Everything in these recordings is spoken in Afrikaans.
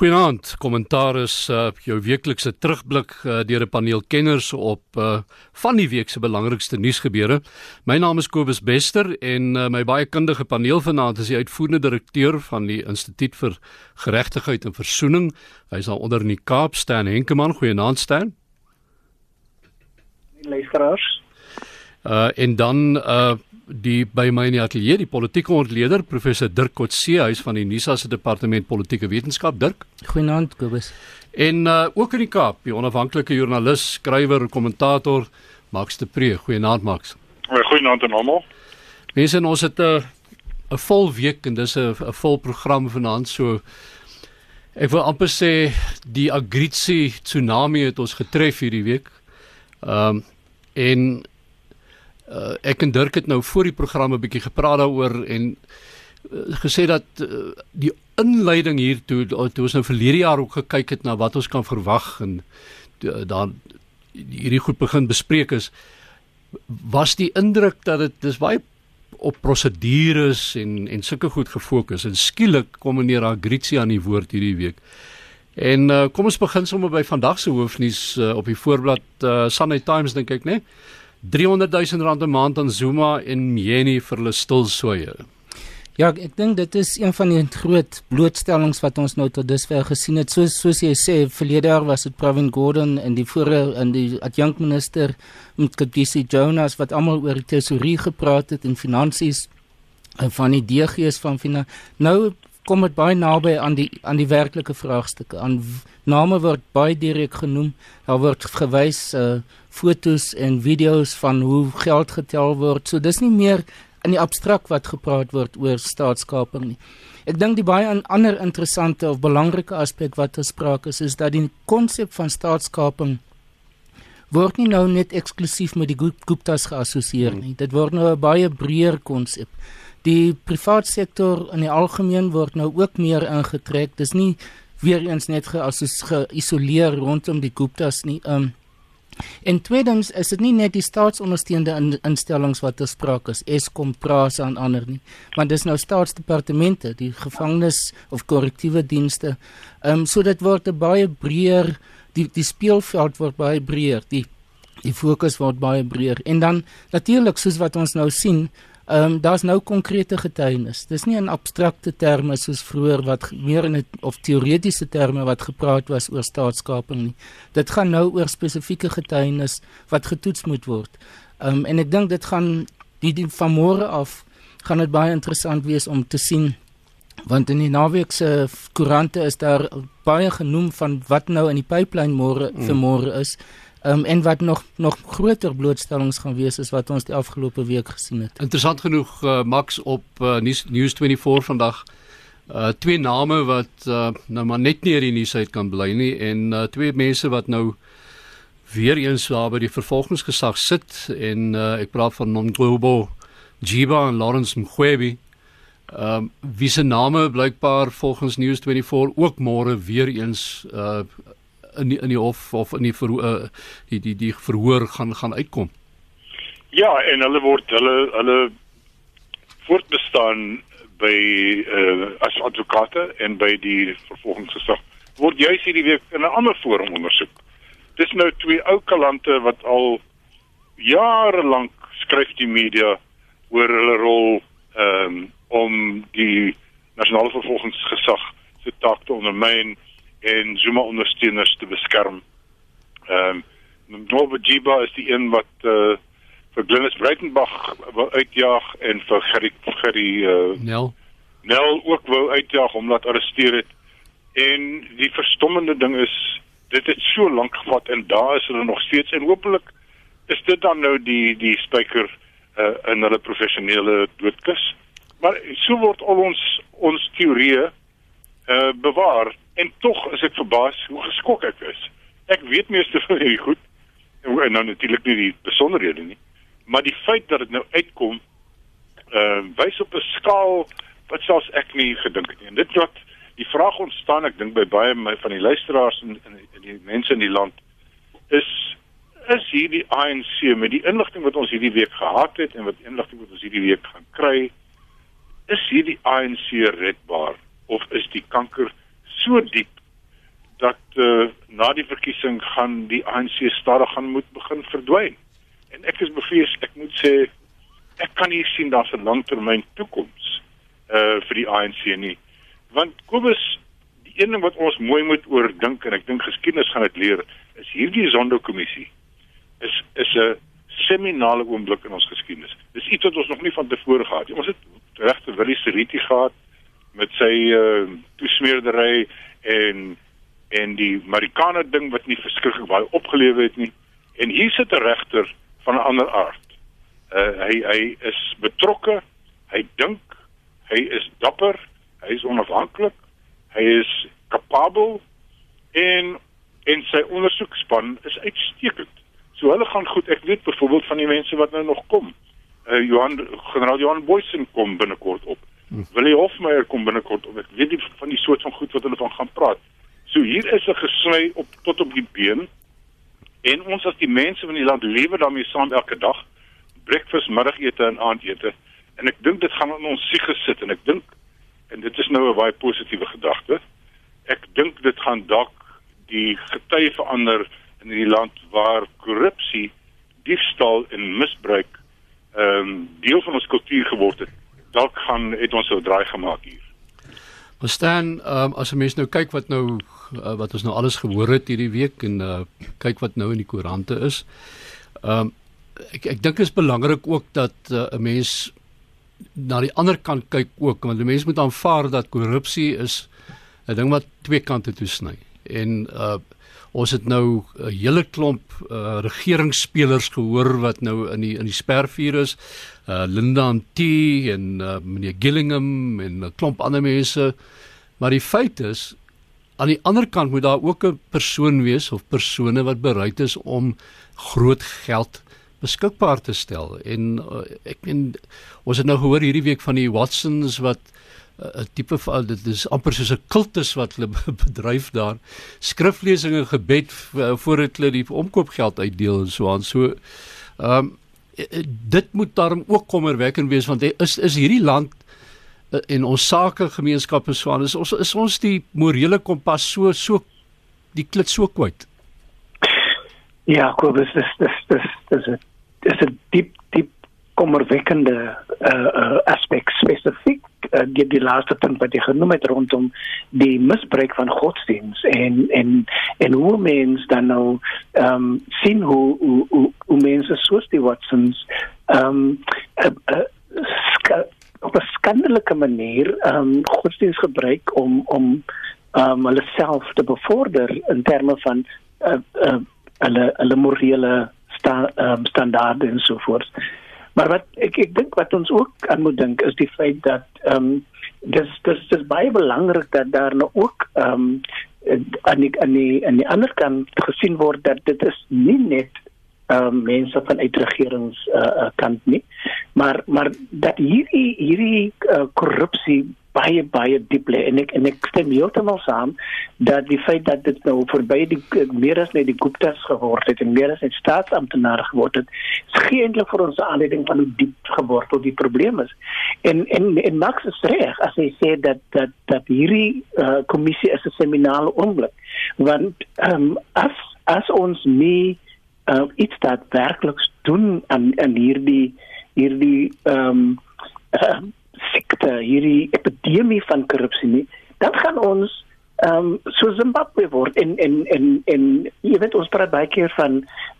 Goeienaand, kommentaar is uh, jou weeklikse terugblik uh, deur 'n paneel kenners op uh, van die week se belangrikste nuusgebeure. My naam is Kobus Bester en uh, my baie kundige paneel vanaand is die uitvoerende direkteur van die Instituut vir Geregtigheid en Versoening. Hy's daar onder in die Kaap staan Henkemann. Goeienaand staan. Luisteraars. Uh en dan uh die by my in die ateljee die politieke ontleder professor Dirk Kotse huis van die NISA se departement politieke wetenskap Dirk. Goeienaand Kobus. En uh ook in die Kaap, die onafhanklike joernalis, skrywer, kommentator Max de Pre. Goeienaand Max. Goeienaand aan almal. Mense, ons het 'n uh, 'n vol week en dis 'n 'n vol program vanaand so ek wil amper sê die Agritsi tsunami het ons getref hierdie week. Ehm um, en uh, ek en Dirk het nou voor die program 'n bietjie gepraat daaroor en uh, gesê dat uh, die inleiding hiertoe toe ons nou verlede jaar ook gekyk het na wat ons kan verwag en uh, dan hierdie goed begin bespreek is was die indruk dat dit dis baie op prosedures en en sulke goed gefokus en skielik kom meneer Agritsi aan die woord hierdie week. En uh, kom ons begin sommer by vandag se hoofnuus uh, op die voorblad uh, Sunday Times dink ek, né? Nee? 300 000 rand 'n maand aan Zuma en Mjeni vir hulle stilswye. Ja, ek dink dit is een van die groot blootstellings wat ons nou tot dusver gesien het. Soos soos jy sê, verlede jaar was dit Pravin Gordhan en die vorige en die adjunkminister Mkhize Jonas wat almal oor die tesorie gepraat het en finansies en van die DG's van finan nou kom dit baie naby aan die aan die werklike vraagstukke. Aan name word baie direk genoem. Daar word gewys uh fotos en video's van hoe geld getel word. So dis nie meer in die abstrakt wat gepraat word oor staatskaping nie. Ek dink die baie ander interessante of belangrike aspek wat gespreek is is dat die konsep van staatskaping word nie nou net eksklusief met die Guptas geassosieer nie. Dit word nou 'n baie breër konsep. Die private sektor in die algemeen word nou ook meer ingetrek. Dis nie weer eens net geïsoleer rondom die Guptas nie. Um En tweedens is dit nie net die staatsondersteunende in, instellings wat gespreek is, Eskom, Prasa en ander nie, want dis nou staatsdepartemente, die gevangenis of korrektiewe dienste. Ehm um, so dit word 'n baie breër die die speelveld word baie breër, die die fokus word baie breër. En dan natuurlik soos wat ons nou sien, Ehm um, daar's nou konkrete getuienis. Dis nie in abstrakte terme soos vroeër wat meer in 'n of teoretiese terme wat gepraat was oor staatskaping nie. Dit gaan nou oor spesifieke getuienis wat getoets moet word. Ehm um, en ek dink dit gaan die, die van môre af gaan dit baie interessant wees om te sien want in die naweek se koerante is daar baie genoem van wat nou in die pipeline môre mm. vir môre is. Um, en wat nog nog groter blootstellings gaan wees is wat ons die afgelope week gesien het. Interessant genoeg uh, Max op uh, News, News 24 vandag uh twee name wat uh, nou maar net nie hierdie nuus uit kan bly nie en uh, twee mense wat nou weer eens daar by die vervolgingsgesag sit en uh, ek praat van Nonglobo Jiba en Lawrence Mkhwebi. Ehm um, wie se name blykbaar volgens News 24 ook môre weer eens uh in die, in die hof of in die verhoor uh, die, die die verhoor gaan gaan uitkom. Ja, en hulle word hulle hulle voortbestaan by uh, as advokate en by die vervolgingsgesag word juis hierdie week in 'n ander forum ondersoek. Dis nou twee ou kalante wat al jare lank skryf die media oor hulle rol um, om die nasionale vervolgingsgesag se taak te ondermyn en Zuma ondersteuners te beskerm. Ehm um, Nobojiba is die een wat uh, vir Glenis Breitenberg wou uitjaag en vir Gerry Gerry uh, Nel Nel ook wou uitjaag om laat arresteer het. En die verstommende ding is dit het so lank gevat en daar is hulle nog steeds en hopelik is dit dan nou die die spyker uh, in hulle professionele doodkus. Maar so word al ons ons teorieë uh, bewaar En tog is ek verbaas hoe geskok ek is. Ek weet meeste van hierdie goed en nou natuurlik nie die besonderhede nie, maar die feit dat dit nou uitkom uh wys op 'n skaal wat selfs ek nie gedink het nie. En dit wat die vraag ontstaan, ek dink by baie my van die luisteraars en, en, en die mense in die land is is hierdie ANC met die inligting wat ons hierdie week gehad het en wat inligting wat ons hierdie week gaan kry, is hierdie ANC redbaar of is die kanker so diep dat uh, na die verkiesing gaan die ANC stadig gaan moet begin verdwyn. En ek is bevrees, ek moet sê ek kan nie sien daar's 'n langtermyn toekoms uh vir die ANC nie. Want Kobus, die een ding wat ons mooi moet oordink en ek dink geskiedenis gaan dit leer, is hierdie Zondo-kommissie is is 'n seminale oomblik in ons geskiedenis. Dis iets wat ons nog nie van tevore gehad het. Ons het regte Willie Seriti gehad met sy uh toesmeerdery en en die Marikana ding wat nie verskriklik baie opgelewe het nie. En hier sit 'n regter van 'n ander aard. Uh hy hy is betrokke, hy dink, hy is dapper, hy is onafhanklik, hy is kapabel en en sy ondersoekspan is uitstekend. So hulle gaan goed. Ek weet byvoorbeeld van die mense wat nou nog kom. Uh Johan generaal Johan Boysen kom binnekort op. Hm. Willie Hofmeyer kom binnekort op. Ek weet nie van die soort van goed wat hulle van gaan praat. So hier is 'n gesny op tot op die been. En ons as die mense van die land lewe daarmee saam elke dag. Breakfast, middagete en aandete. En ek dink dit gaan in ons sieg gesit en ek dink en dit is nou 'n baie positiewe gedagte. Ek dink dit gaan dalk die getye verander in die land waar korrupsie, diefstal en misbruik ehm um, deel van ons kultuur geword het. Dalk gaan het ons 'n draai gemaak hier. Ons staan um, as 'n mens nou kyk wat nou uh, wat ons nou alles gehoor het hierdie week en uh, kyk wat nou in die koerante is. Ehm um, ek ek dink is belangrik ook dat uh, 'n uh, mens na die ander kant kyk ook want 'n mens moet aanvaar dat korrupsie is 'n ding wat twee kante toe sny. En uh ons het nou 'n hele klomp uh, regeringsspelers gehoor wat nou in die in die spervuur is. Uh Linda T en uh, meneer Gillingham en 'n klomp ander mense. Maar die feit is aan die ander kant moet daar ook 'n persoon wees of persone wat bereid is om groot geld beskikbaar te stel. En uh, ek en ons het nou gehoor hierdie week van die Watsons wat 'n tipe van dit is amper soos 'n kultus wat hulle bedryf daar. Skriflesings en gebed voordat hulle die omkoopgeld uitdeel en so aan. So ehm um, dit moet daarom ook kommerwekkend wees want is is hierdie land eh, en ons sake gemeenskappe so aan is ons is ons die morele kompas so so die klit so kwyt. Ja, Kobus, dis dis dis dis 'n dis 'n diep diep kommerwekkende uh, uh, aspek spesifiek uh, die die laaste punt wat jy genoem het rondom die misbruik van godsdiens en en en hoe mense dan nou ehm um, sien hoe hoe hoe, hoe mense soos die Watsons ehm um, uh, uh, op 'n skandaleuke manier ehm um, godsdiens gebruik om om um, hulle self te bevorder in terme van uh, uh, hulle hulle morele sta, um, standaarde en so voort. Maar wat ek ek dink wat ons ook aan moet dink is die feit dat ehm um, dis dis dis baie belangrik dat daar nou ook ehm um, aan die aan die aan die ander kant gesien word dat dit is nie net ehm um, mense van uitregerings uh, kant nie maar maar dat hierdie hierdie uh, korrupsie baie baie diep lê. En ek en ek stem heeltemal saam dat die feit dat dit nou verby die meer as net die Guptas geword het en meer as net staatsamptenare geword het is geeintlik vir ons aanleiding van hoe diep gewortel die probleem is. En en en Max is reg as hy sê dat dat dat hierdie uh, kommissie is 'n seminale oomblik. Want um, as as ons nie uh, iets dat werklik doen aan aan hierdie hierdie ehm um, uh, siekte, hierdie epidemie van korrupsie nie, dan gaan ons ehm um, so Zimbabwe word en en en en jy weet ons praat baie keer van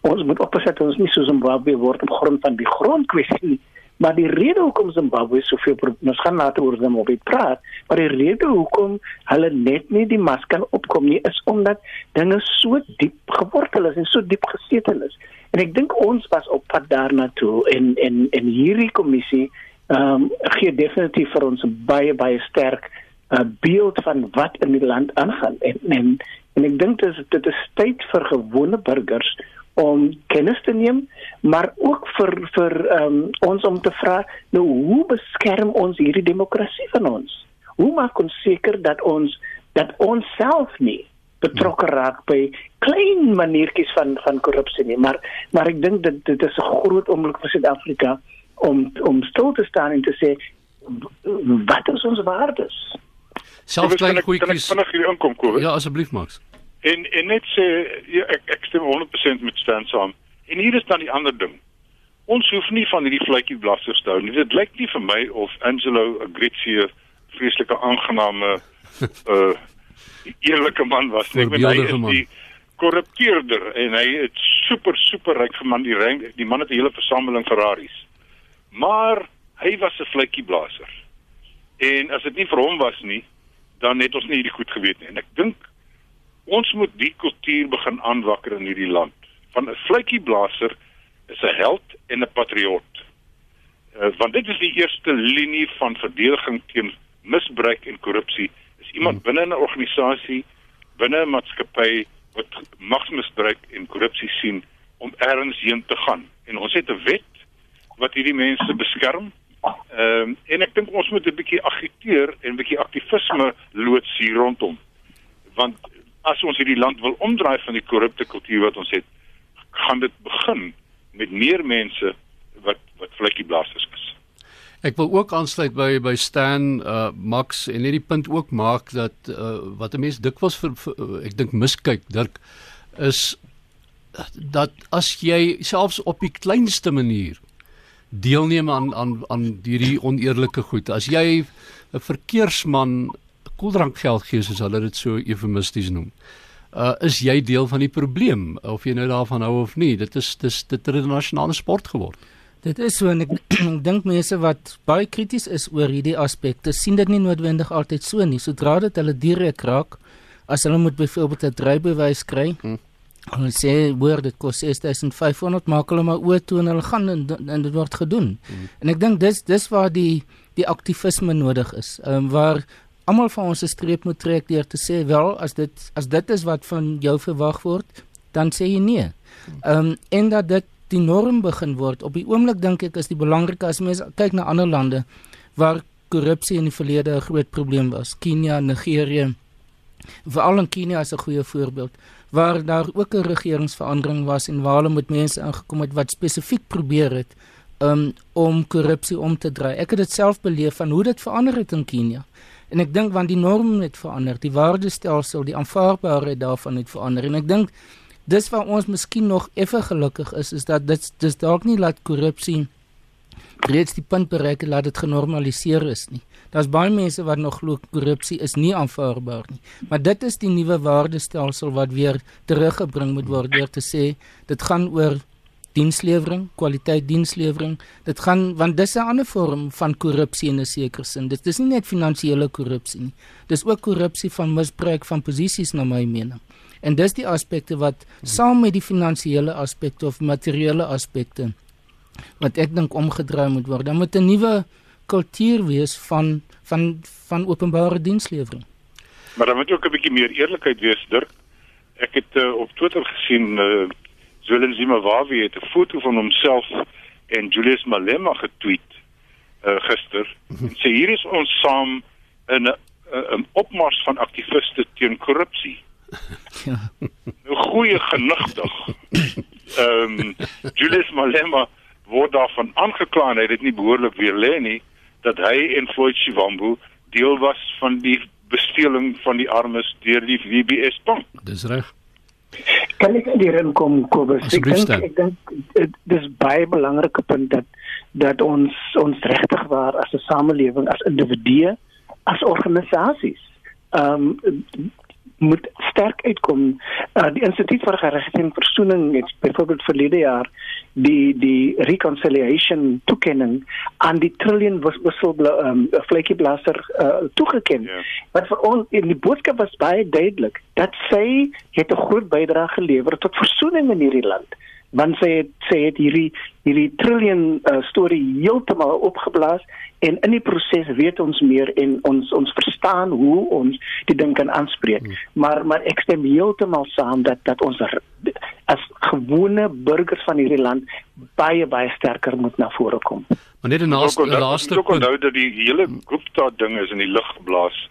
ons moet opset ons nie so Zimbabwe word op grond van die grondkwessie maar die rede hoekom Zimbabwe soveel ons gaan later oor Zimbabwe praat maar die rede hoekom hulle net nie die mas kan opkom nie is omdat dinge so diep gewortel is en so diep gesetel is. En ek dink ons was op pad daarna toe en en en hierdie kommissie ehm um, gee definitief vir ons 'n baie baie sterk uh, beeld van wat in die land aangaan. En en, en ek dink dit is dit is tyd vir gewone burgers om kennis te neem maar ook vir vir um, ons om te vra nou hoe beskerm ons hierdie demokrasie van ons? Hoe maak ons seker dat ons dat ons self nie betrokke raak by klein maniertjies van van korrupsie nie? Maar maar ek dink dit dit is 'n groot oomblik vir Suid-Afrika om om stil te staan en te sê wat is ons waardes? Selfs klein goedjies. Vinnig hier inkom Kobus. Ja, asseblief Max. En en net sê ja, ek ek stem 100% met Stan saam. En hier is dan die ander ding. Ons hoef nie van hierdie vletjie blasters te hou nie. Dit lyk nie vir my of Angelo Agrizi 'n vreeslike aangename uh eerlike man was nie. Ek bedoel hy is die korrupteerder en hy het super super ryk geman die rang die man het 'n hele versameling Ferraris. Maar hy was 'n vletjie blaser. En as dit nie vir hom was nie, dan het ons nie hierdie goed geweet nie. En ek dink ons moet die kultuur begin aanwakker in hierdie land. Van 'n vletjieblaser is 'n held en 'n patriot. Uh, want dit is die eerste linie van verdediging teen misbruik en korrupsie. Is iemand binne 'n organisasie, binne 'n maatskappy wat magsmisbruik en korrupsie sien om ergens heen te gaan. En ons het 'n wet wat hierdie mense beskerm. Ehm um, en ek dink ons moet 'n bietjie agiteer en 'n bietjie aktivisme loods hier rondom. Want as ons hierdie land wil omdraai van die korrupte kultuur wat ons het, gaan dit begin met meer mense wat wat vletjieblassers is. Ek wil ook aansluit by by Stan uh Max en net die punt ook maak dat uh wat 'n mens dikwels vir, vir uh, ek dink miskyk Dirk is dat as jy selfs op die kleinste manier deelneem aan aan aan hierdie oneerlike goed as jy 'n verkeersman koeldrankgeld gee soos hulle dit so eufemisties noem uh is jy deel van die probleem of jy nou daarvan hou of nie dit is dis dit het 'n nasionale sport geword Dit is so en ek, ek dink mense wat baie krities is oor hierdie aspekte sien dit nie noodwendig altyd so nie. Sodra dit hulle direk raak, as hulle moet byvoorbeeld 'n drybewys kry, Hmm. Hulle sê hoor dit kos 6500, maak hulle maar oë toe en hulle gaan en, en dit word gedoen. Hmm. En ek dink dis dis waar die die aktivisme nodig is. Ehm um, waar almal van ons 'n streep moet trek deur te sê wel as dit as dit is wat van jou verwag word, dan sê jy nee. Ehm um, en dat dit die norm begin word. Op die oomblik dink ek is die belangrike as mens kyk na ander lande waar korrupsie in die verlede 'n groot probleem was. Kenia, Nigerië. Veral in Kenia is 'n goeie voorbeeld waar daar ook 'n regeringsverandering was en waar hulle met mense ingekom het wat spesifiek probeer het um, om korrupsie om te draai. Ek het dit self beleef van hoe dit verander het in Kenia. En ek dink want die norm het verander, die waardestelsel, die aanvaarbaarheid daarvan het verander en ek dink dis waar ons miskien nog effe gelukkig is is dat dit dis dalk nie laat korrupsie reeds die punt bereik het dat dit genormaliseer is nie. Daar's baie mense wat nog glo korrupsie is nie aanvaarbaar nie. Maar dit is die nuwe waardestelsel wat weer teruggebring moet word deur te sê dit gaan oor dienslewering, kwaliteit dienslewering. Dit gaan want dis 'n ander vorm van korrupsie in 'n sekere sin. Dit is nie net finansiële korrupsie nie. Dis ook korrupsie van misbruik van posisies na my mening. En dis die aspekte wat saam met die finansiële aspekte of materiële aspekte wat ek dink omgedraai moet word. Dan moet 'n nuwe kultuur wees van van van openbare dienslewering. Maar dan moet ook 'n bietjie meer eerlikheid wees, Dirk. Ek het uh, op Twitter gesien uh Zwelin Zimbabwe het 'n foto van homself en Julius Malema getweet uh gister. En sê hier is ons saam in 'n 'n opmars van aktiviste teen korrupsie. Ja. Nou goeie genigtig. Ehm um, Julius Malema word daarvan aangekla en hy het dit nie behoorlik weer lê nie dat hy en Floyd Shivambu deel was van die besteling van die armes deur die WBS bank. dis reg Kan ek hierin kom Kobus? Ek dink ek dink dit dis baie belangrike punt dat dat ons ons regtig waar as 'n samelewing, as individue, as organisasies ehm um, moet sterk uitkom. Uh, die Instituut vir Geregtigheid en Versoening het byvoorbeeld verlede jaar die die reconciliation toekenning aan die trillion wissel um, vletjieblaser uh, toegeken. Ja. Wat vir ons en die boodskap was baie duidelik dat sy het 'n groot bydrae gelewer tot versoening in hierdie land want sy het sy het hierdie hierdie trillion uh, storie heeltemal opgeblaas en in die proses weet ons meer en ons ons verstaan hoe ons die ding kan aanspreek. Hmm. Maar maar ek stem heeltemal saam dat dat ons as gewone burgers van hierdie land baie baie sterker moet na vore kom. maar net 'n laaste laaste punt onthou dat die hele Gupta ding is in die lug geblaas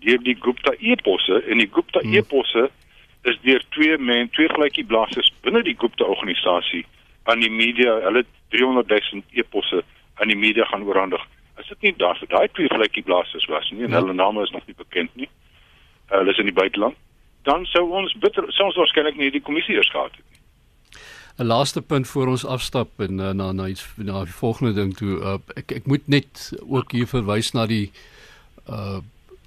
deur die Gupta eposse en die Gupta Hmm. eposse is deur twee men twee gelykie blaasers binne die Gupta organisasie aan die media, hulle het 300 000 eposse aan die media gaan oorhandig. Is dit nie daar vir daai twee gelykie blaasers was nie en Ja. hulle name is nog nie bekend nie. Uh, hulle is in die buiteland. dan sou ons bitter sou ons waarskynlik nie die kommissie eers gehad het nie. 'n Laaste punt voor ons afstap en uh, na na iets na die volgende ding toe. Uh, ek ek moet net ook hier verwys na die uh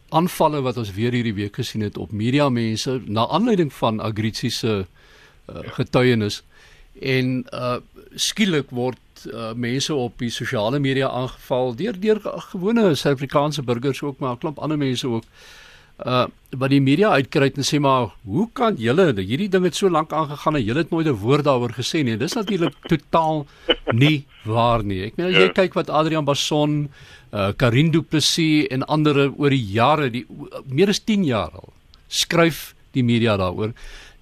aanvalle wat ons weer hierdie week gesien het op media mense na aanleiding van Agritsi se uh, getuienis. En uh skielik word uh, mense op die sosiale media aangeval deur deur gewone Suid-Afrikaanse burgers ook maar 'n klomp ander mense ook uh wat die media uitkry en sê maar hoe kan julle hierdie ding het so lank aangegaan en julle het nooit 'n woord daaroor gesê nie. Dis natuurlik totaal nie waar nie. Ek meen as jy ja. kyk wat Adrian Basson uh Karin Du Plessis en ander oor die jare die meer as 10 jaar al skryf die media daaroor.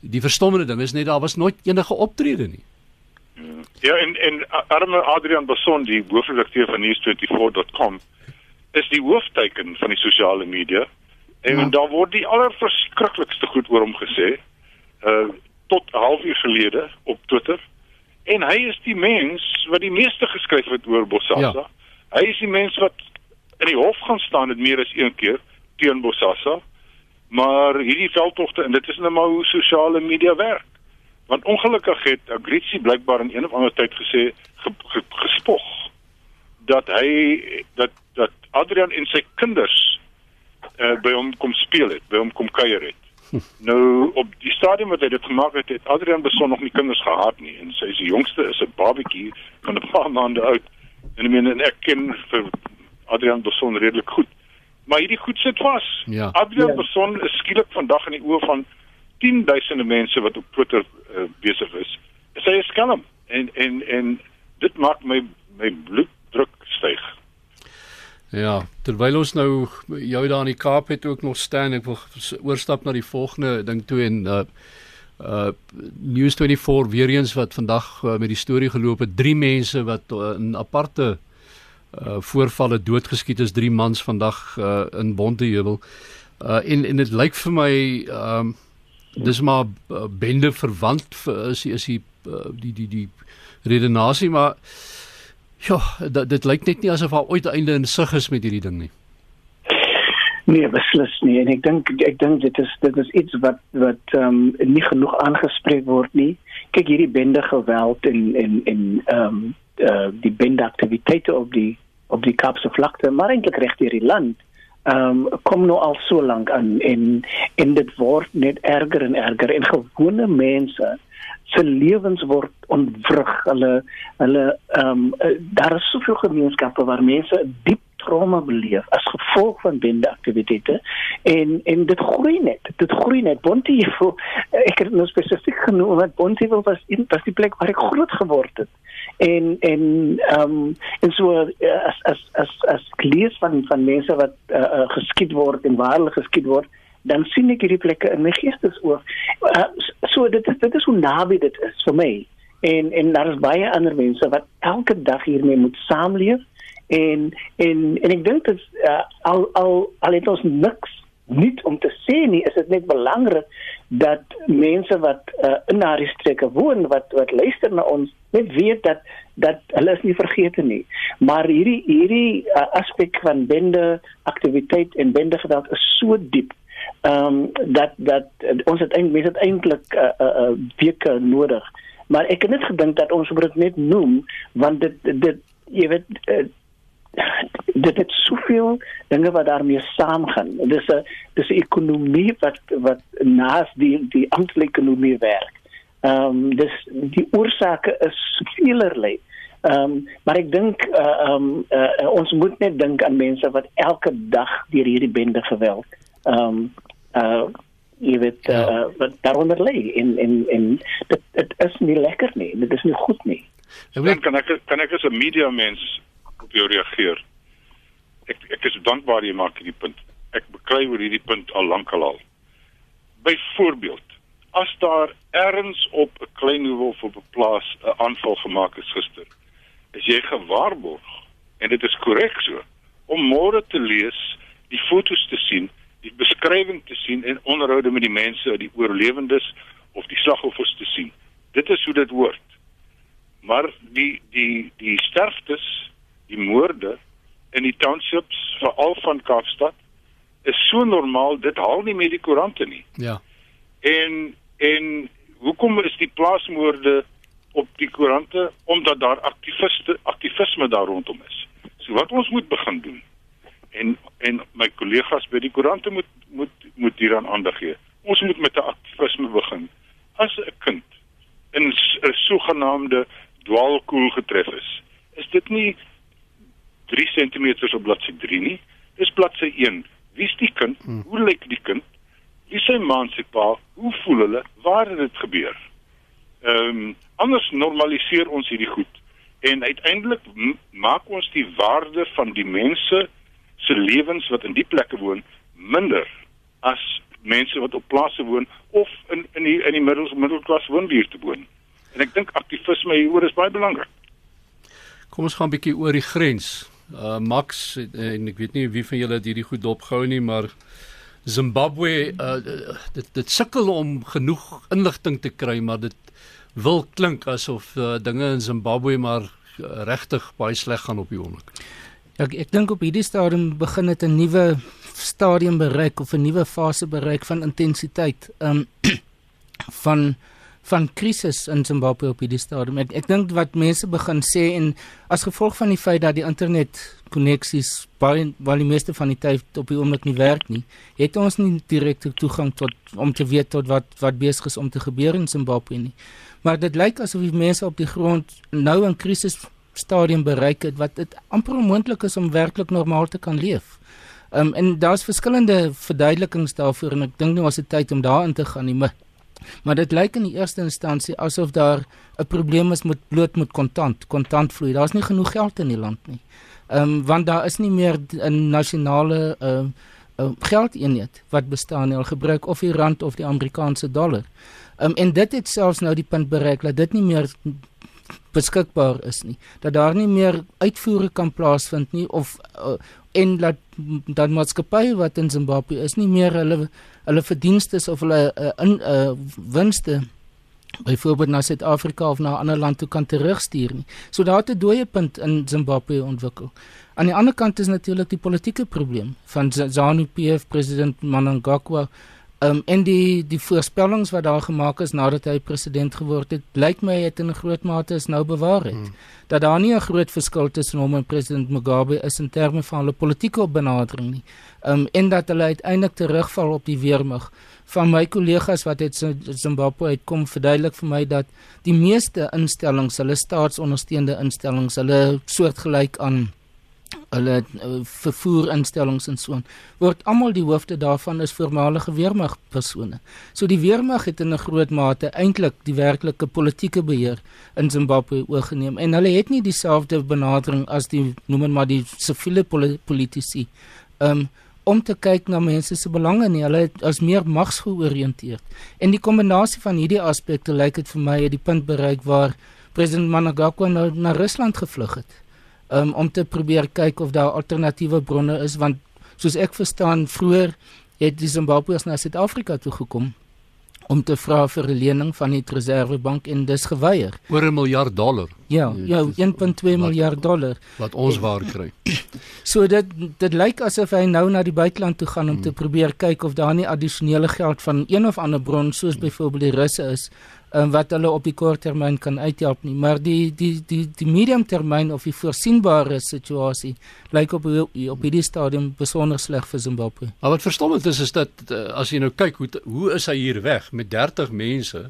Die verstommende ding is net daar was nooit enige optrede nie. Ja, en en arme Adrian Basson, die hoofredakteur van news24.com, is die hoofteken van die sosiale media. En ja. daar word die allerverskriklikste goed oor hom gesê. Uh tot 'n halfuur gelede op Twitter. En hy is die mens wat die meeste geskryf het oor Bosasa. Ja. Hy is die mens wat in die hof gaan staan het meer as een keer teen Bosasa. Maar hierdie veldtogte en dit is nou maar hoe sosiale media werk. Want ongelukkig het Agritsi blykbaar in een of ander tyd gesê ge, ge, gespog dat hy dat dat Adrian en sy kinders uh, by hom kom speel het, by hom kom kuier het. Hm. Nou op die stadium wat hy dit gemaak het, het Adrian beson nog nie kinders gehad nie en sy se jongste is 'n babatjie van 'n paar maande oud. En ek meen ek ken vir Adrian beson redelik goed. Maar hierdie goed sit vas. Ja. Adrian ja. beson is skielik vandag in die oë van tienduisende mense wat op Twitter uh, besig is. Is hy 'n skelm en en en dit maak my my bloeddruk styg. Ja, terwyl ons nou jou daar in die Kaap het ook nog staan, ek wil oorstap na die volgende ding toe en uh uh News24 weer eens wat vandag uh, met die storie geloop het, drie mense wat uh, in aparte uh voorvalle doodgeskiet is, drie mans vandag uh in Bonteheuwel. Uh en en dit lyk vir my um uh, dis maar uh, bende verwant vir is is die uh, die die die redenasie maar ja dit, dit lyk net nie asof daar ooit einde in sig is met hierdie ding nie. Nee, beslis nie. En ek dink ek dink dit is dit is iets wat wat ehm um, nie genoeg aangespreek word nie. Kyk hierdie bende geweld en en en ehm um, uh, die bende aktiwiteite op die op die Kaapse vlakte, maar eintlik reg deur die land ehm um, kom nou al so lank aan en en dit word net erger en erger. En gewone mense se lewens word ontwrig. Ehm um, daar is soveel gemeenskappe waar mense diep trauma beleef as gevolg van bende aktiwiteite en en dit groei net dit groei net. Bonteheuwel ek het nou spesifiek genoem Bonteheuwel was was die plek waar ek groot geword het. En en ehm um, en so uh, as as as as lees van van wat uh, uh, geskiet word en waar hulle geskiet word dan sien ek hierdie plekke in my geestesoog. Uh, so dit is dit is hoe naby dit is vir my. En en daar is baie ander mense wat elke dag hiermee moet saamleef. En en en ek dink dit uh, al al al het ons niks nie om te sê nie is dit net belangrik dat mense wat uh, in daardie streke woon wat wat luister na ons net weet dat dat hulle is nie vergeete nie. Maar hierdie hierdie uh, aspek van bende aktiwiteit en bende geweld is so diep ehm um, dat dat uh, ons het eintlik mense het eintlik 'n uh, uh, uh, weke nodig maar ek het net gedink dat ons moet dit net noem want dit dit jy weet uh, dit het soveel dinge wat daarmee saamgaan. Dis 'n dis 'n ekonomie wat wat naas die die amptelike ekonomie werk. Ehm um, dis die oorsake is veelerlei. Ehm um, maar ek dink eh, ehm uh, um, uh, ons moet net dink aan mense wat elke dag deur hierdie bende geweld ehm um, uh jy weet uh, wat daaronder lê in in in dit dit is nie lekker nie. Dit is nie goed nie. Ek weet kan ek kan ek as 'n media mens op jou reageer. Ek ek is dankbaar jy maak hierdie punt. Ek beklei oor hierdie punt al lank al. Byvoorbeeld, as daar ergens op 'n klein hoef op 'n plaas 'n aanval gemaak is gister, is jy gewaarborg en dit is korrek so om môre te lees, die fotos te sien, die beskrywing te sien en onderhoude met die mense, die oorlewendes of die slagoffers te sien. Dit is hoe dit hoort. Maar die die die sterftes die moorde in die townships veral van Kaapstad is so normaal dit haal nie meer die koerante nie. Ja. En en hoekom is die plaasmoorde op die koerante omdat daar aktiviste aktivisme daar rondom is. So wat ons moet begin doen en en my kollegas by die koerante moet moet moet hieraan aandag gee. Ons moet met 'n aktivisme begin. As 'n kind in 'n sogenaamde dwaalkoel getref is, is dit nie 3 cm op bladsy 3 nie. Dis bladsy 1. Wie's die kind? Hmm. Hoe lyk die kind? Wie sy ma en sy pa? Hoe voel hulle? Waar het dit gebeur? Ehm um, anders normaliseer ons hierdie goed en uiteindelik maak ons die waarde van die mense se lewens wat in die plekke woon minder as mense wat op plase woon of in in die in die middels middelklas woonbuurte woon. En ek dink aktivisme hieroor is baie belangrik. Kom ons gaan 'n bietjie oor die grens uh Max en ek weet nie wie van julle hierdie goed dopgehou nie maar Zimbabwe uh dit dit sukkel om genoeg inligting te kry maar dit wil klink asof uh, dinge in Zimbabwe maar uh, regtig baie sleg gaan op die oomblik. Ek ek dink op hierdie stadium begin dit 'n nuwe stadium bereik of 'n nuwe fase bereik van intensiteit um van van krisis in Zimbabwe op hierdie stadium. Ek, ek dink wat mense begin sê en as gevolg van die feit dat die internet koneksies baie wel die meeste van die tyd op die oomblik nie werk nie, het ons nie direkte toegang tot om te weet tot wat wat besig is om te gebeur in Zimbabwe nie. Maar dit lyk asof die mense op die grond nou 'n krisis stadium bereik het wat dit amper onmoontlik is om werklik normaal te kan leef. Um, en daar's verskillende verduidelikings daarvoor en ek dink nou as dit tyd om daarin te gaan nie, maar dit lyk in die eerste instansie asof daar 'n probleem is met bloot met kontant, kontantvloei. Daar's nie genoeg geld in die land nie. Ehm um, want daar is nie meer 'n nasionale ehm uh, uh, geldeenheid wat bestaan nie. Hulle gebruik of die rand of die Amerikaanse dollar. Ehm um, en dit het selfs nou die punt bereik dat dit nie meer beskikbaar is nie. Dat daar nie meer uitvoere kan plaasvind nie of uh, en dat dat maatskappye wat in Zimbabwe is nie meer hulle hulle verdienste of hulle uh, in uh, winste byvoorbeeld na Suid-Afrika of na 'n ander land toe kan terugstuur nie. So daar het 'n dooie punt in Zimbabwe ontwikkel. Aan die ander kant is natuurlik die politieke probleem van ZANU-PF president Mnangagwa Um, en die die voorspellings wat daar gemaak is nadat hy president geword het, lyk my het in groot mate is nou bewaar het. Hmm. Dat daar nie 'n groot verskil tussen hom en president Mugabe is in terme van hulle politieke benadering nie. Um en dat hulle uiteindelik terugval op die weermag. Van my kollegas wat uit Zimbabwe uitkom, verduidelik vir my dat die meeste instellings, hulle staatsondersteunde instellings, hulle soortgelyk aan hulle uh, vervoerinstellings en so aan word almal die hoofde daarvan is voormalige weermag persone. So die weermag het in 'n groot mate eintlik die werklike politieke beheer in Zimbabwe oorgeneem en hulle het nie dieselfde benadering as die noem maar die siviele politici um, om te kyk na mense se belange nie. Hulle as meer magsgeoriënteerd. En die kombinasie van hierdie aspekte lyk dit vir my het die punt bereik waar president Mnangagwa nou na Rusland gevlug het um, om te probeer kyk of daar alternatiewe bronne is want soos ek verstaan vroeër het die Zimbabweërs na Suid-Afrika toe gekom om te vra vir 'n lening van die Reservebank en dis geweier. Oor 'n miljard dollar. Ja, ja, 1.2 miljard dollar wat ons waar kry. So dit dit lyk asof hy nou na die buiteland toe gaan om hmm. te probeer kyk of daar nie addisionele geld van een of ander bron soos hmm. byvoorbeeld die Russe is um, wat hulle op die kort termyn kan uithelp nie maar die die die die medium termyn of die voorsienbare situasie lyk op op hierdie stadium besonder sleg vir Zimbabwe. Maar wat verstommend is is dat uh, as jy nou kyk hoe hoe is hy hier weg met 30 mense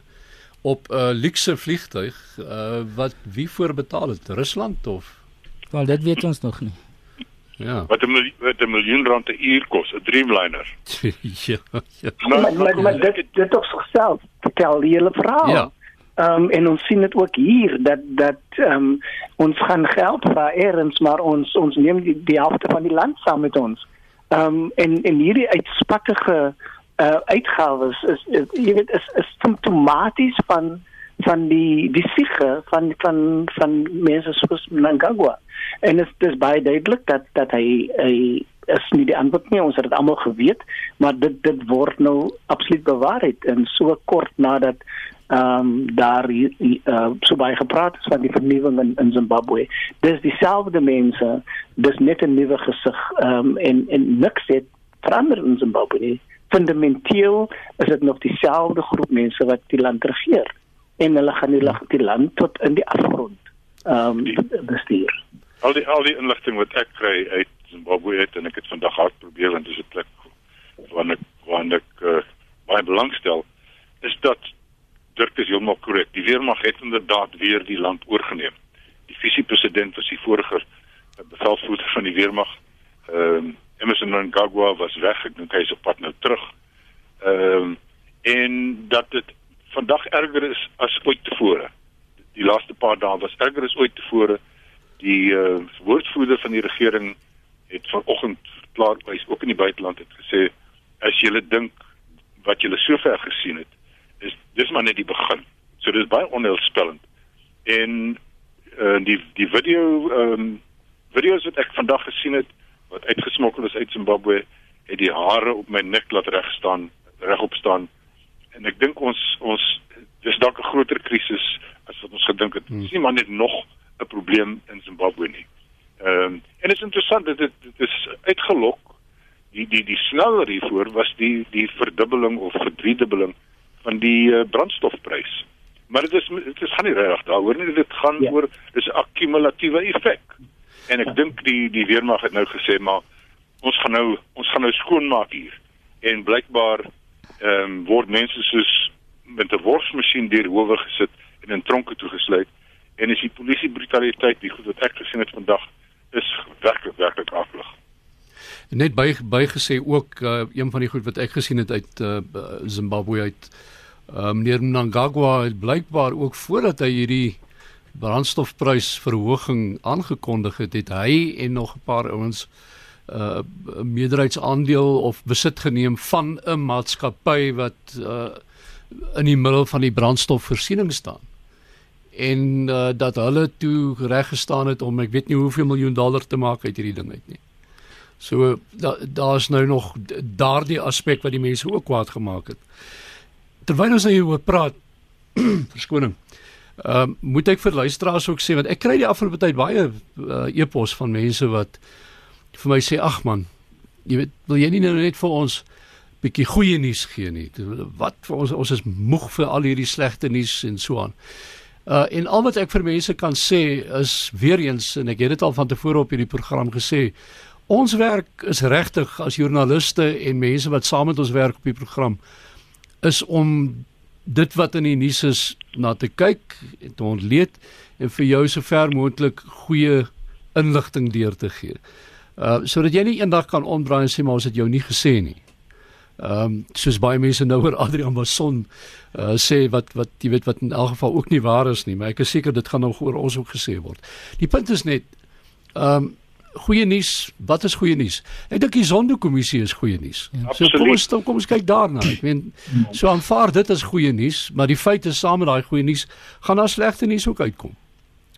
op 'n uh, luxe vliegtuig uh, wat wie voorbetaal het Rusland of Wel dit weet ons nog nie. Ja. Wat 'n wat 'n miljoen rand 'n uur kos, 'n Dreamliner. ja. ja. Maar, maar, maar, maar dit dit tog self vertel die hele verhaal. Ja. Ehm um, en ons sien dit ook hier dat dat ehm um, ons gaan geld vir eers maar ons ons neem die, die helfte van die land saam met ons. Ehm um, en en hierdie uitspattige uh uitgawes is, is jy weet is is simptomaties van van die die siege van van van mense soos Mnangagwa. En dit is, baie duidelik dat dat hy hy is nie die antwoord nie. Ons het dit almal geweet maar dit dit word nou absoluut bewaarheid. En so kort nadat ehm um, daar uh, so baie gepraat is van die vernuwing in, in Zimbabwe. Dis dieselfde mense dis net 'n nuwe gesig ehm um, en en niks het verander in Zimbabwe nie fundamenteel is dit nog dieselfde groep mense wat die land regeer en hulle gaan die, die land tot in die afgrond ehm um, bestuur. Al die al die inligting wat ek kry uit Zimbabwe het en ek het vandag hard probeer want dit is 'n plek waar ek waar ek uh, baie belangstel is dat Dirk is heeltemal korrek. Die weermag het inderdaad weer die land oorgeneem. Die visiepresident was die vorige bevelvoerder van die weermag. Ehm um, Emerson Mnangagwa was weg. Ek dink hy is op pad nou terug. Ehm um, en dat dit vandag erger is as ooit tevore. Die laaste paar dae was erger as ooit tevore. Die uh, woordvoerder van die regering het vanoggend klaar wys ook in die buiteland het gesê as jy dink wat jy sover gesien het is dis maar net die begin. So dis baie onheilspellend. En uh, die die video ehm um, video's wat ek vandag gesien het wat uitgesmokkel is uit Zimbabwe het die hare op my nek laat reg staan, regop staan. En ek dink ons ons dis dalk 'n groter krisis as wat ons gedink het. Hmm. Dis nie maar net nog 'n probleem in Zimbabwe nie. Ehm um, en dit is interessant dat dit, dit is uitgelok die die die sneller hiervoor was die die verdubbeling of verdriedubbeling van die uh, brandstofprys. Maar dit is dit is gaan nie reg daaroor nie, dit gaan ja. oor dis 'n akkumulatiewe effek. En ek dink die die weermag het nou gesê maar ons gaan nou ons gaan nou skoonmaak hier. En blykbaar ehm um, word mense soos met 'n worsmasjien deur howe gesit en in tronke toegesluit en is die polisie brutaliteit die goed wat ek gesien het vandag is werklik werklik aflig. Net by bygesê ook uh, een van die goed wat ek gesien het uit uh, Zimbabwe uit uh, meneer Mnangagwa het blykbaar ook voordat hy hierdie brandstofprysverhoging aangekondig het, het hy en nog 'n paar ouens 'n uh, meerderheidsaandeel of besit geneem van 'n maatskappy wat uh, in die middel van die brandstofvoorsiening staan. En uh, dat hulle toe reg gestaan het om ek weet nie hoeveel miljoen dollar te maak uit hierdie ding uit nie. So daar's nou nog daardie aspek wat die mense ook kwaad gemaak het. Terwyl ons hieroor praat, verskoning. Ehm uh, moet ek vir luisteraars ook sê want ek kry die afgelope tyd baie uh, e-pos van mense wat vir my sê ag man, jy weet, wil jy nie nou net vir ons bietjie goeie nuus gee nie? Wat vir ons ons is moeg vir al hierdie slegte nuus en so aan. Uh en al wat ek vir mense kan sê is weer eens en ek het dit al van tevore op hierdie program gesê, ons werk is regtig as joernaliste en mense wat saam met ons werk op die program is om dit wat in die nuus is na te kyk en te ontleed en vir jou so ver moontlik goeie inligting deur te gee. Uh sodat jy nie eendag kan omdraai en sê maar ons het jou nie gesê nie. Ehm um, soos baie mense nou oor Adrian Mason uh sê wat wat jy weet wat in elk geval ook nie waar is nie, maar ek is seker dit gaan nog oor ons ook gesê word. Die punt is net ehm um, goeie nuus, wat is goeie nuus? Ek dink die sondekommissie is goeie nuus. Ja. So kom ons kom ons kyk daarna. Ek meen so aanvaar dit as goeie nuus, maar die feit is saam met daai goeie nuus gaan daar slegte nuus ook uitkom.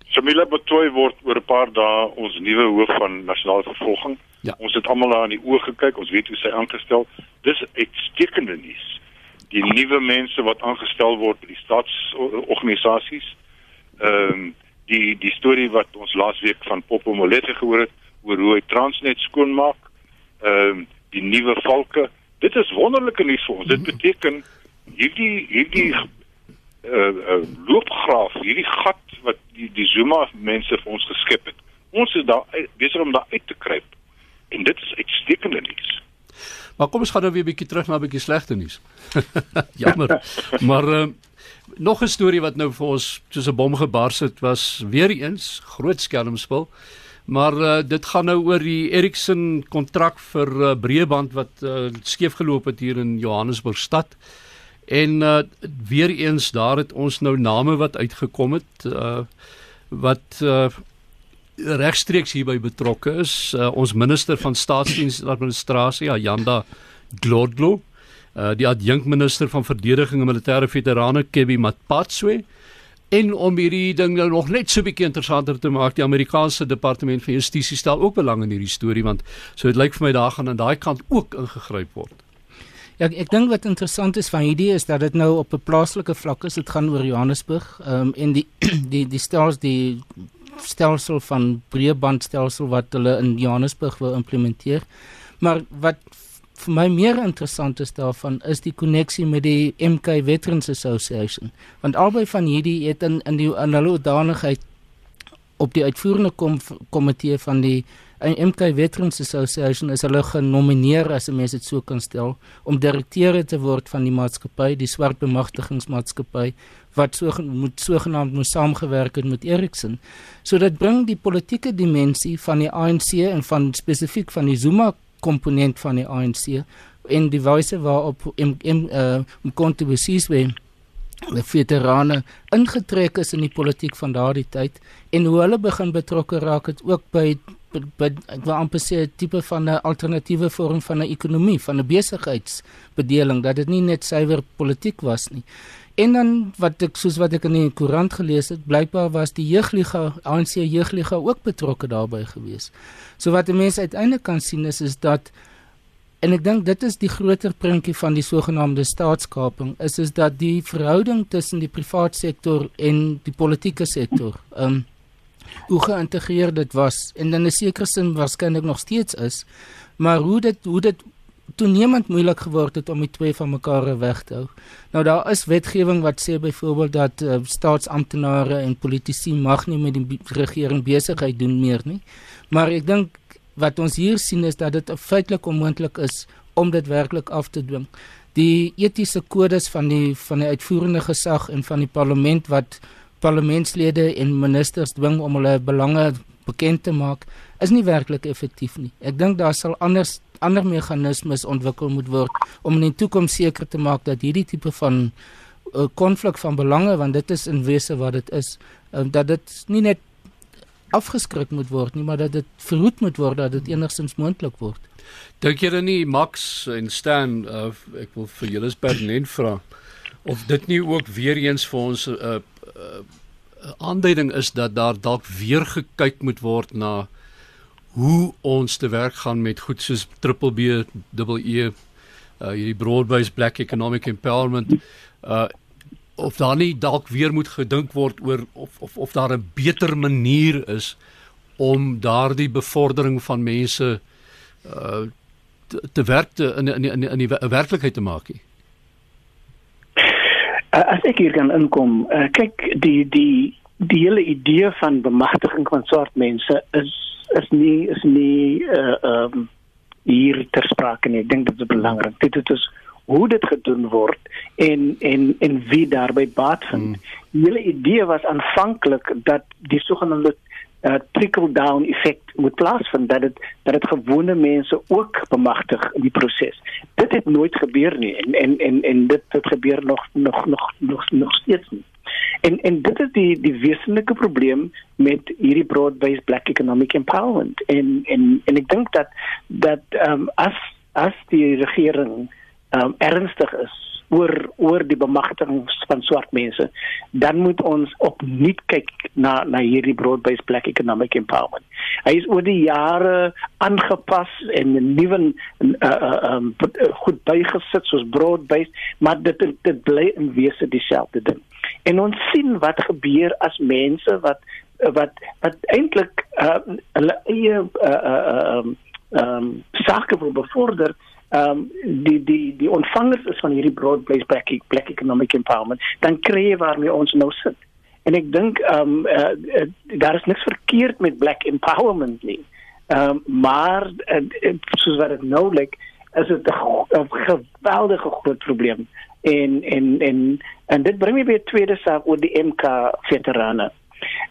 Shamila Betoy word oor 'n paar dae ons nuwe hoof van nasionale vervolging. Ja. Ons het almal daar in die oë gekyk. Ons weet hoe sy aangestel. Dis uitstekende nuus. Die nuwe mense wat aangestel word by die staatsorganisasies. Ehm um, die die storie wat ons laasweek van Popo Molete gehoor het oor hoe hy Transnet skoonmaak. Ehm uh, die nuwe valke. Dit is wonderlike nuus vir ons. Dit mhm. beteken hierdie hierdie uh, uh loopgraaf, hierdie gat wat die die Zuma mense vir ons geskep het. Ons is daar besig om daar uit te kruip. En dit is uitstekende nuus. Maar kom ons gaan nou weer 'n bietjie terug na 'n bietjie slegte nuus. Jammer. maar uh, nog 'n storie wat nou vir ons soos 'n bom gebars het was weer eens groot skelmspel. Maar uh, dit gaan nou oor die Ericsson kontrak vir uh, breëband wat uh, skeef geloop het hier in Johannesburg stad. En uh, weer eens daar het ons nou name wat uitgekom het uh, wat uh, regstreeks hierby betrokke is. Uh, ons minister van staatsdiens en administrasie, Ayanda Glodlo, uh, die adjunkminister van verdediging en militêre veterane, Kebby Matpatswe, En om hierdie ding nou nog net so 'n bietjie interessanter te maak, die Amerikaanse Departement van Justisie stel ook belang in hierdie storie want so dit lyk vir my daar gaan aan daai kant ook ingegryp word. Ja, ek, ek dink wat interessant is van hierdie is dat dit nou op 'n plaaslike vlak is. Dit gaan oor Johannesburg. Ehm um, en die die die stelsel die stelsel van breëbandstelsel wat hulle in Johannesburg wil implementeer. Maar wat vir my meer interessant is daarvan is die koneksie met die MK Veterans Association want albei van hierdie het in in die in hulle danigheid op die uitvoerende kom, komitee van die MK Veterans Association is hulle genomineer as 'n mens dit so kan stel om direkteure te word van die maatskappy die swart bemagtigingsmaatskappy wat so moet sogenaamd moet saamgewerk het met Ericsson. So dit bring die politieke dimensie van die ANC en van spesifiek van die Zuma komponent van die ANC en die wyse waarop in in uh Mkontibusiswe die veterane ingetrek is in die politiek van daardie tyd en hoe hulle begin betrokke raak het ook by by ek wil amper sê 'n tipe van 'n alternatiewe vorm van 'n ekonomie, van 'n besigheidsbedeling dat dit nie net suiwer politiek was nie. En dan wat ek soos wat ek in die koerant gelees het, blykbaar was die jeugliga, ANC jeugliga ook betrokke daarbey gewees. So wat mense uiteindelik kan sien is is dat en ek dink dit is die groter prentjie van die sogenaamde staatskaping is is dat die verhouding tussen die private sektor en die politieke sektor, ehm um, hoe geïntegreer dit was en dan 'n sekere sin waarskynlik nog steeds is, maar hoe dit hoe dit toenemend moeilik geword het om die twee van mekaar weg te hou. Nou daar is wetgewing wat sê byvoorbeeld dat uh, staatsamptenare en politici mag nie met die regering besigheid doen meer nie. Maar ek dink wat ons hier sien is dat dit feitelik onmoontlik is om dit werklik af te dwing. Die etiese kodes van die van die uitvoerende gesag en van die parlement wat parlementslede en ministers dwing om hulle belange bekend te maak, is nie werklik effektief nie. Ek dink daar sal anders ander meganismes ontwikkel moet word om in die toekoms seker te maak dat hierdie tipe van eh, konflik uh, van belange want dit is in wese wat dit is uh, dat dit nie net afgeskrik moet word nie maar dat dit verhoed moet word dat dit enigstens moontlik word. Dink dan nie Max en Stan uh, ek wil vir julle pertinent vra of dit nie ook weer eens vir ons 'n uh, uh, aanduiding is dat daar dalk weer gekyk moet word na hoe ons te werk gaan met goed soos triple B double E uh hierdie broad-based black economic empowerment uh of daar nie dalk weer moet gedink word oor of of of daar 'n beter manier is om daardie bevordering van mense uh te, te werk te, in in in in die werklikheid te maak. Uh, as ek hier kan inkom, uh, kyk die die die hele idee van bemagtiging van swart mense is is nie is nie uh um hier ter sprake nie. Ek dink dit is belangrik. Dit dit is hoe dit gedoen word en en en wie daarbey baat vind. Hmm. Die hele idee was aanvanklik dat die sogenaamde uh, trickle down effek moet plaasvind dat dit dat dit gewone mense ook bemagtig in die proses. Dit het nooit gebeur nie en en en en dit het gebeur nog nog nog nog nog steeds nie. En en dit is die die wesenlike probleem met hierdie broad-based black economic empowerment. En en en ek dink dat dat ehm um, as as die regering ehm um, ernstig is oor oor die bemagtiging van swart mense, dan moet ons opnuut kyk na na hierdie broad-based black economic empowerment. Hy is oor die jare aangepas en 'n nuwe uh, uh, um, goed bygesit soos broad-based, maar dit dit bly in wese dieselfde ding. En ons sien wat gebeur as mense wat wat wat eintlik uh, hulle eie uh, uh, um, um, sake wil bevorder ehm um, die die die ontvangers is van hierdie broad based black, black economic empowerment dan kry jy waarmee ons nou sit. En ek dink ehm um, uh, uh, daar is niks verkeerd met black empowerment nie. Ehm um, maar uh, soos wat dit nou lyk is dit 'n geweldige groot probleem. En en en en dit bring my by 'n tweede saak oor die MK veterane.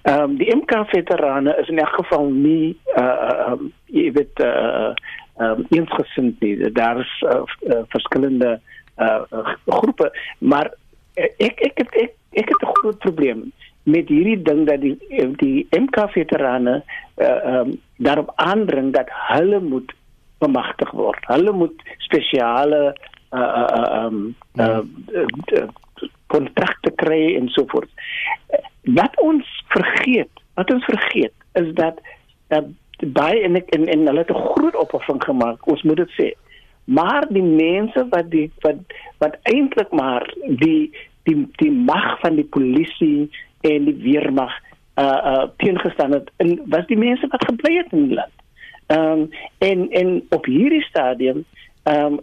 Ehm um, die MK veterane is in elk geval nie uh um, jy weet uh um eensgesind nie. Daar is uh, uh, verskillende uh groepe, maar ek ek ek ek, ek het 'n groot probleem met hierdie ding dat die die MK veterane uh um daarop aandring dat hulle moet bemagtig word. Hulle moet spesiale uh uh um kontrakte kry en so voort. Wat ons vergeet, wat ons vergeet is dat uh, baie en ek en, en hulle het 'n groot opoffering gemaak, ons moet dit sê. Maar die mense wat die wat wat eintlik maar die die die mag van die polisie en die weermag uh uh teengestaan het en was die mense wat gebly het in die land. Ehm um, en en op hierdie stadium ehm um,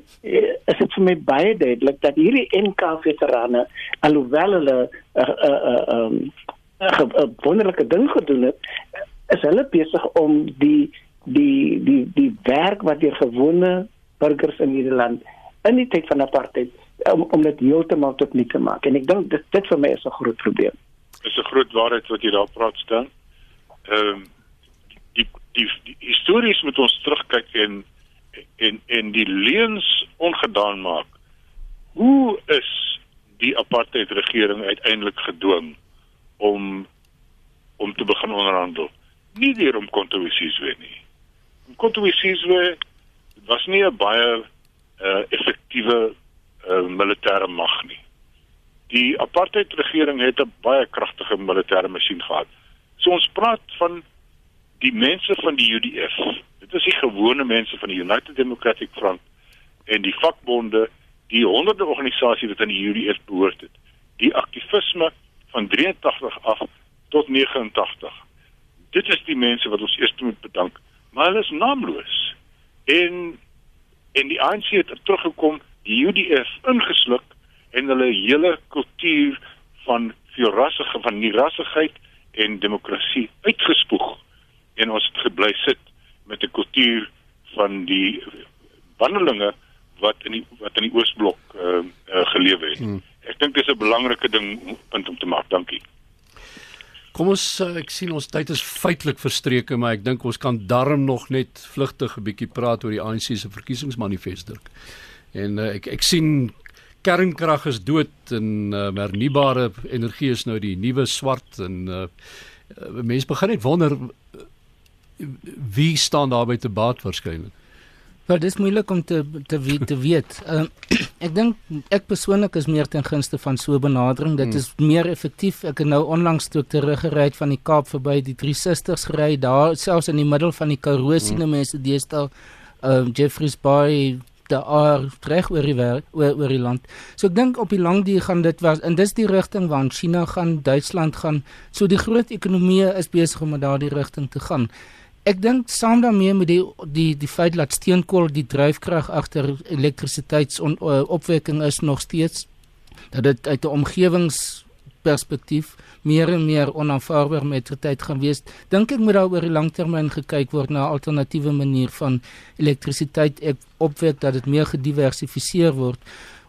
is dit vir my baie duidelik dat hierdie NK veterane alhoewel hulle uh, uh, uh, um, 'n wonderlike ding gedoen het, is hulle besig om die die die die werk wat deur gewone burgers in hierdie land in die tyd van apartheid om om dit heeltemal tot nik te maak. En ek dink dit dit vir my is 'n groot probleem. Dis 'n groot waarheid wat jy daar praat staan. Ehm um, die die, die histories moet ons terugkyk en en en die leuns ongedaan maak. Hoe is die apartheid regering uiteindelik gedwing om om te begin onderhandel? Nie deur om kontroversies wees nie. Kontroversies wees was nie 'n baie uh, effektiewe uh, militêre mag nie. Die apartheid regering het 'n baie kragtige militêre masjien gehad. So ons praat van die mense van die UDF. Dit is die gewone mense van die United Democratic Front en die vakbonde, die honderde organisasies wat aan die UDF behoort het. Die aktivisme van 83 af tot 89. Dit is die mense wat ons eers moet bedank, maar hulle is naamloos. En en die ANC het teruggekom, die UDF ingesluk en hulle hele kultuur van vierrassige van nierassigheid en demokrasie uitgespoeg. En ons het gebly sit met 'n kultuur van die wandelinge wat in die wat in die Oosblok uh, uh, gelewe het. Hmm. Ek dink dis 'n belangrike ding punt om te maak. Dankie. Kom ons eh, ek sien ons tyd is feitelik verstreke, maar ek dink ons kan darm nog net vlugtig 'n bietjie praat oor die ANC se verkiesingsmanifest druk. En uh, ek ek sien kernkrag is dood en uh, hernubare energie is nou die nuwe swart en uh, mense begin net wonder wie staan daar by te baat waarskynlik. Wel dis moeilik om te te weet te weet. Uh, ek dink ek persoonlik is meer ten gunste van so 'n benadering. Dit hmm. is meer effektief. Ek het nou onlangs toe teruggery van die Kaap verby die 360s gery. Daar selfs in die middel van die Karoo sien hmm. mense deesdae uh Jeffreys Bay daar reg oor die oor, oor die land. So ek dink op die lang duur gaan dit was en dis die rigting waarna China gaan, Duitsland gaan. So die groot ekonomieë is besig om in daardie rigting te gaan. Ek dink saam daarmee met die die die feit dat steenkool die dryfkrag agter elektrisiteitsopwekking is nog steeds dat dit uit 'n omgewingsperspektief meer en meer onaanvaarbaar met die tyd gaan wees. Dink ek moet daar oor die langtermyn gekyk word na 'n alternatiewe manier van elektrisiteit opwek dat dit meer gediversifiseer word.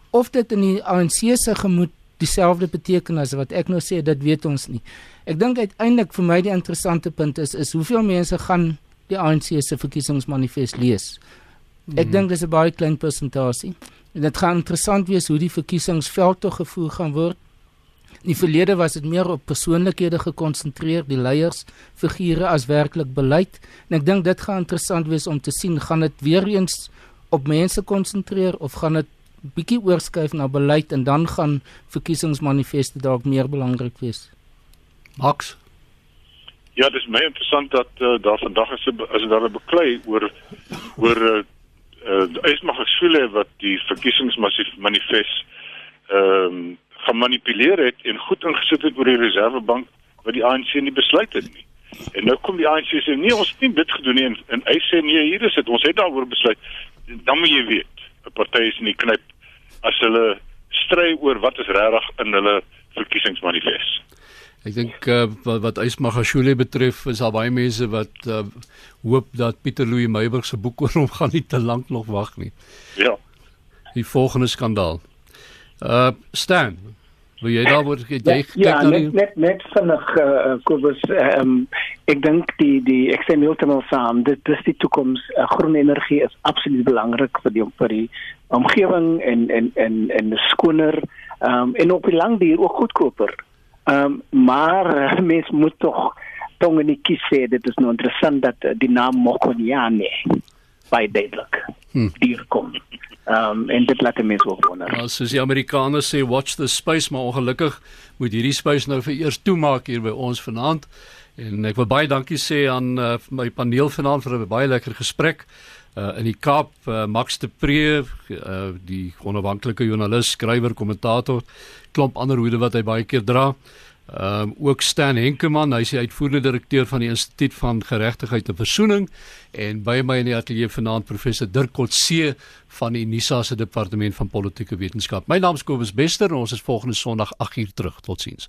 Of dit in die ANC se gemoed dieselfde beteken as wat ek nou sê, dit weet ons nie. Ek dink uiteindelik vir my die interessante punt is is hoeveel mense gaan die ANC se verkiesingsmanifest lees. Ek mm. dink dis 'n baie klein persentasie. En dit gaan interessant wees hoe die verkiesingsveld tog gevoer gaan word. In die verlede was dit meer op persoonlikhede gekonsentreer, die leiers, figure as werklik beleid. En ek dink dit gaan interessant wees om te sien gaan dit weer eens op mense konsentreer of gaan dit bietjie oorskuif na beleid en dan gaan verkiesingsmanifeste dalk meer belangrik wees. Max. Ja, dit is baie interessant dat uh, daar vandag is as daar 'n beklei oor oor uh uh Esmag Sule wat die verkiesingsmanifest ehm um, gemanipuleer het en goed ingesit het oor die Reservebank wat die ANC nie besluit het nie. En nou kom die ANC sê nee, ons het nie dit gedoen nie en, en hy sê nee, hier is dit. Ons het daaroor besluit. Dan moet jy weet 'n party is in die knyp as hulle stry oor wat is regtig in hulle verkiesingsmanifest. Ek dink uh, wat wat Ysmagashule betref is daar baie mense wat uh, hoop dat Pieter Louw Meyburg se boek oor hom gaan nie te lank nog wag nie. Ja. Die volgende skandaal. Uh Stan, Wil jy daaroor jy ja, kyk ja, na die net net vinnig uh, Kobus um, ek dink die die ek sê heeltemal saam. Dit dis die toekoms. Uh, groen energie is absoluut belangrik vir die vir die omgewing en en en en skoner um, en op die lang duur ook goedkoper. Um, maar uh, mens moet tog tong in die kies sê dit is nou interessant dat die naam Mokonyane by Deadlock hmm. hier kom. Ehm um, en dit laat mense ook wonder. Ja, soos die Amerikaners sê watch the space, maar ongelukkig moet hierdie space nou vir eers toemaak hier by ons vanaand. En ek wil baie dankie sê aan uh, my paneel vanaand vir 'n baie lekker gesprek. Uh, in die Kaap uh, Max de Pre, uh, die onafhanklike joernalis, skrywer, kommentator, klomp ander hoede wat hy baie keer dra. Ehm um, ook Stan Henkemann, hy is die uitvoerende direkteur van die Instituut van Geregtigheid en Versoening en by my in die ateljee vanaand professor Dirk Kotse van die Unisa se departement van politieke wetenskap. My naam is Kobus Bester en ons is volgende Sondag 8uur terug. Totsiens.